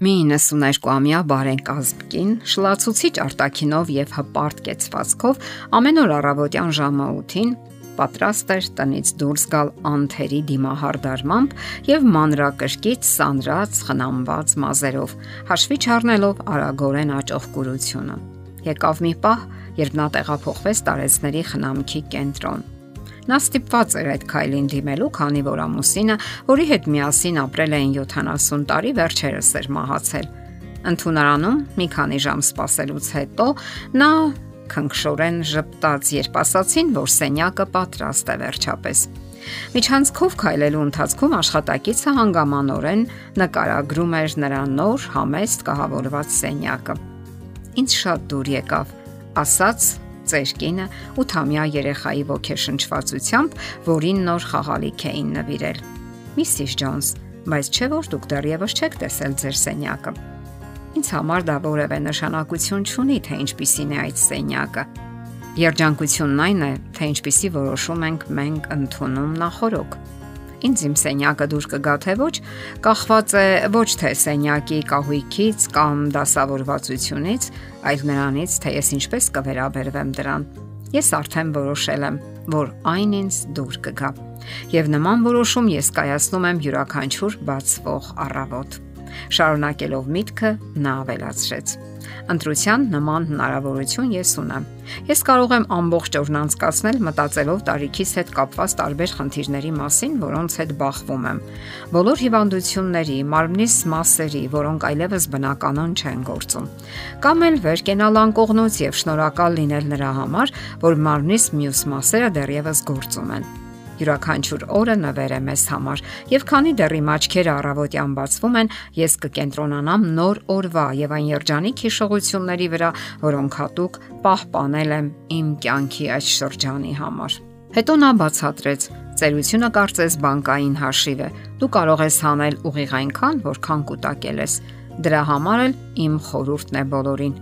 Մի 92-ամյա բարենկազմ կին շլացուցիչ արտակինով եւ հպարտ կեցվածքով ամեն օր առավոտյան ժամը 8-ին պատրաստ էր տնից դուրս գալ անթերի դիմահարդարմամբ եւ մանրակրկիտ սանրած խնամված մազերով հաշվի չառնելով արագորեն աճող կուրությունը եկավ մի պահ երբ նա տեղափոխվեց տարեցների խնամքի կենտրոն Նա ստիպված էր այդ քայլին դիմելու, քանի որ ամուսինը, որի հետ միասին ապրել էին 70 տարի, վերջերս էր մահացել։ Ընթունարանում մի քանի ժամ սպասելուց հետո նա քնքշորեն ճպտաց, երբ ասացին, որ սենյակը պատրաստ է վերջապես։ Միջանցքով քայլելու ընթացքում աշխատակիցը հանգամանորեն նկարագրում էր նրա նոր համեստ կահավորված սենյակը։ Ինչ շատ դուր եկավ, ասաց ծեր կինը 8-ամյա երեխայի ոգեշնչվածությամբ, որին նոր խաղալիք էին նվիրել։ Միսիս Ջոնս, բայց չէ որ դուք դեռևս չեք տեսել ձեր սենյակը։ Ինձ համար դա որևէ նշանակություն չունի, թե ինչպիսին է այդ սենյակը։ Երջանկությունն այն է, թե ինչպիսի որոշում ենք մենք ընդունում նախորոք ինձ իմ սենյակը դուր կգա թե ոչ, կախված է ոչ թե սենյակի կահույքից կամ դասավորվածությունից, այլ նրանից, թե ես ինչպես կվերաբերվեմ դրան։ Ես արդեն որոշել եմ, որ այն ինձ դուր կգա։ Եվ նման որոշում ես կայացնում եմ յուրաքանչյուր բացվող առավոտ։ Շարունակելով միտքը նա ավելացրեց. Ընտրության նման հնարավորություն ես ունեմ։ Ես կարող եմ ամբողջ օրն անցկացնել մտածելով տարիքիս հետ կապված տարբեր խնդիրների մասին, որոնց հետ բախվում եմ։ Բոլոր հիվանդությունների, մարմնիս մասերի, որոնք այլևս բնականon չեն գործում։ Կամ էլ վեր կենալ անկողնուց եւ շնորհակալ լինել նրա համար, որ մարմնիս մյուս մասերը դեռևս գործում են յուրաքանչյուր օրը նվեր է մեզ համար եւ քանի դեռ իմ աչքերը առավոտյան բացվում են ես կկենտրոնանամ նոր օրվա եւ այն երջանիկ հիշողությունների վրա որոնք հատուկ պահպանել եմ իմ կյանքի այս շրջանի համար Հետո նա բացատրեց. Ծերությունը կարծես բանկային հաշիվ է։ Դու կարող ես հանել ուղիղ այնքան, որքան կուտակել ես։ Դրա համար էլ իմ խորհուրդն է բոլորին։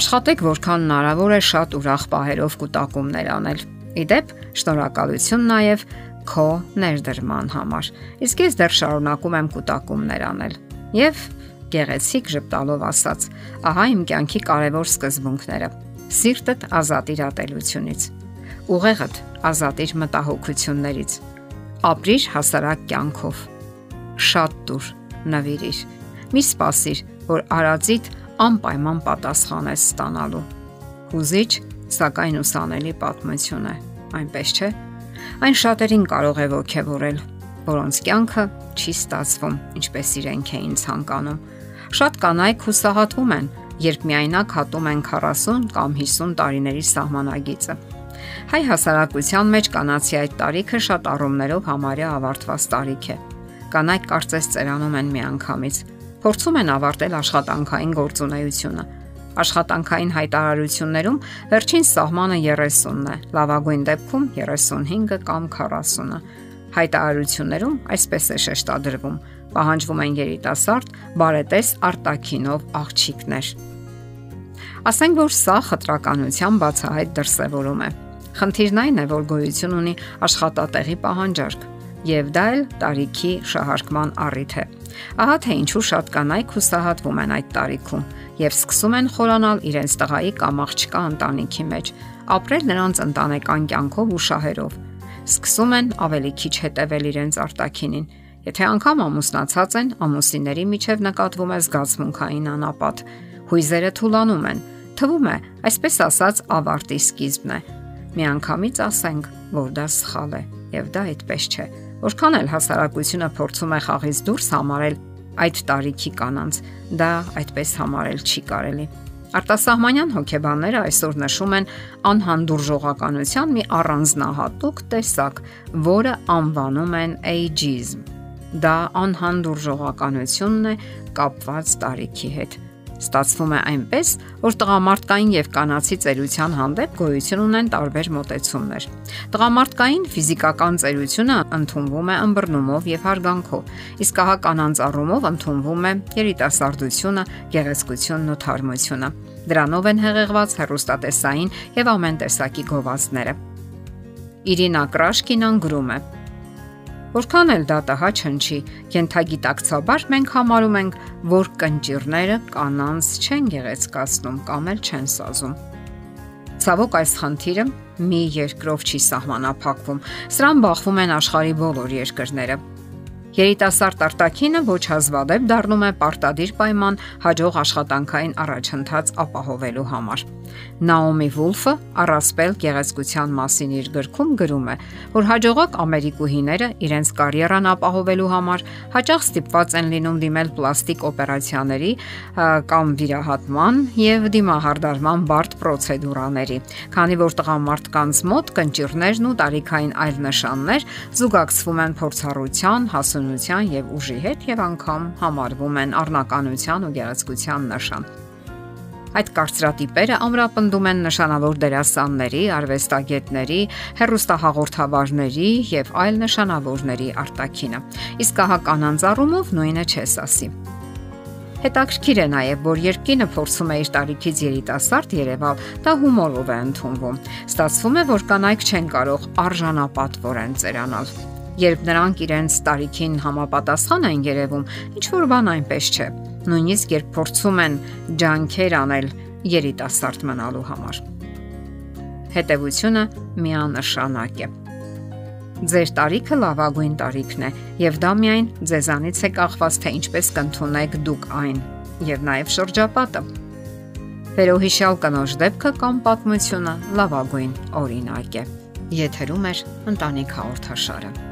Աշխատեք որքան հնարավոր է շատ ուրախ պահերով կուտակումներ անել։ Իդեպ, շնորհակալություն նաև քո ներդրման համար։ Իսկ ես դեռ շարունակում եմ կൂട്ടակումներ անել։ Եվ գեղեցիկ ժպտալով ասաց. «Ահա իմ կյանքի կարևոր սկզբունքները։ Սիրտդ ազատ իր ատելությունից, ուղեղդ ազատ իր մտահոգություններից, ապրիր հասարակ կյանքով, շատ դուր նվիրիր։ Մի սпасիր, որ արածիդ անպայման պատասխան ես ստանալու։ Հուզիչ սակայն ուսանելի պատմություն է, այնպես չէ։ Այն շատերին կարող է ողջևորել, որոնց կյանքը չի ստացվում, ինչպես իրենք էին ցանկանում։ Շատ կանայք հուսահատվում են, երբ միայնակ հատում են 40 կամ 50 տարիների սահմանագիծը։ Հայ հասարակության մեջ կանացի այդ տարիքը շատ առումներով համարյա ավարտված տարիք է։ Կանայք կարծես ծերանում են միանգամից, փորձում են ավարտել աշխատանքային գործունեությունը, Աշխատանքային հայտարարություններում վերջին սահմանը 30-ն է, լավագույն դեպքում 35-ը կամ 40-ը։ Հայտարարություններում այսպես է շեշտադրվում. պահանջվում են երիտասարդ, բարետես արտակինով աղջիկներ։ Ասենք որ սա խտրականության բացահայտ դրսևորում է։ Խնդիրն այն է, որ գոյություն ունի աշխատատեղի պահանջարկ, եւ դա էլ տարիքի շահարկման առիթ է։ Ահա թե ինչու շատ կանայք հուսահատվում են այդ տարիքում եւ սկսում են խորանալ իրենց տղայի կամ աղջկա ընտանիքի մեջ, ապրել նրանց ընտանեկան կյանքով ու շահերով։ Սկսում են ավելի քիչ հետևել իրենց արտակինին։ Եթե անգամ ամուսնացած են, ամուսինների միջև նկատվում է զգացմունքային անապատ։ Հույզերը թուլանում են։ Թվում է, այսպես ասած, ավարտի սկիզբն է։ Միանգամից ասենք, որ դա սխալ է, եւ դա այդպես չէ։ Որքան էլ հասարակությունը փորձում է խաղից դուրս համարել այդ տարիքի կանանց, դա այդպես համարել չի կարելի։ Արտասահմանյան հոգեբանները այսօր նշում են անհանդուրժողականության մի առանձնահատուկ տեսակ, որը անվանում են ageism։ Դա անհանդուրժողականությունն է կապված տարիքի հետ։ Ստացվում է այնպես, որ տղամարդկային եւ կանացի ծերության հանդեպ գոյություն ունեն տարբեր մոտեցումներ։ Տղամարդկային ֆիզիկական ծերությունը ընդունվում է ըմբռնումով եւ հարգանքով, իսկ հա կանանց առումով ընդունվում է երիտասարդությունը, գեղեցկությունն ու թարմությունը։ Դրանով են հեղեղված հերոստատեսային եւ ամեն տեսակի գովազդները։ Իրինա Կրաշկինան գրում է. Որքան էլ դա տհաճ հնչի, կենթագիտակցաբար մենք համարում ենք, որ կնճիրները կանանց չեն գեղեցկացնում կամ էլ չեն սազում։ Ցավոք այս խնդիրը մի երկրով չի սահմանափակվում։ Սրան բախվում են աշխարի բոլոր երկրները։ Երիտասարդ արտակինը ոչ հազվադեպ դառնում է պարտադիր պայման հաջող աշխատանքային առաջընթաց ապահովելու համար։ Նաոմի Վուլֆը առասպել գեղեցկության մասին իր գրքում գրում է, որ հաջողակ ամերիկուհիները իրենց կարիերան ապահովելու համար հաճախ ստիպված են լինում դիմել պլաստիկ օպերացիաների կամ վիրահատման եւ դիմահարդարման բարդ պրոցեդուրաների, քանի որ տղամարդկանց մոտ կնճիռներն ու տարիքային այլ նշաններ զուգակցվում են փորձառության, հասունության եւ ուժի հետ եւ անգամ համարվում են առնականության ու գեղեցկության նշան։ Այդ կարծրատիպերը ամրապնդում են նշանավոր դերասանների, արվեստագետների, հերոստահաղորդավարների եւ այլ նշանավորների արտաքինը։ Իսկ հա կանանց առումով նույնը չես ասի։ Հետաքրքիր է նաև, որ երկինը փորձում է իր տարիքից երիտասարդ Երևալ, դա հումորով է ընդունվում։ Ստացվում է, որ կանայք չեն կարող արժանապատվորեն ծերանալ։ Երբ նրանք իրենց տարիքին համապատասխան են երևում, ինչ որ բան այնպես չէ նույնիսկ երբ փորձում են ջանքեր անել երիտասարդ մնալու համար։ Հետևությունը միանշանակ է։ Ձեր տարիքը լավագույն տարիքն է, եւ դա միայն ձեզանից է կախված, թե ինչպես կընդունեք դուք այն, եւ նաեւ շրջապատը։ Վերոհիշալ կնոջ դեպքը կամ պատմությունը լավագույն օրինակ է։ Եթերում է ընտանիք հաղորդաշարը։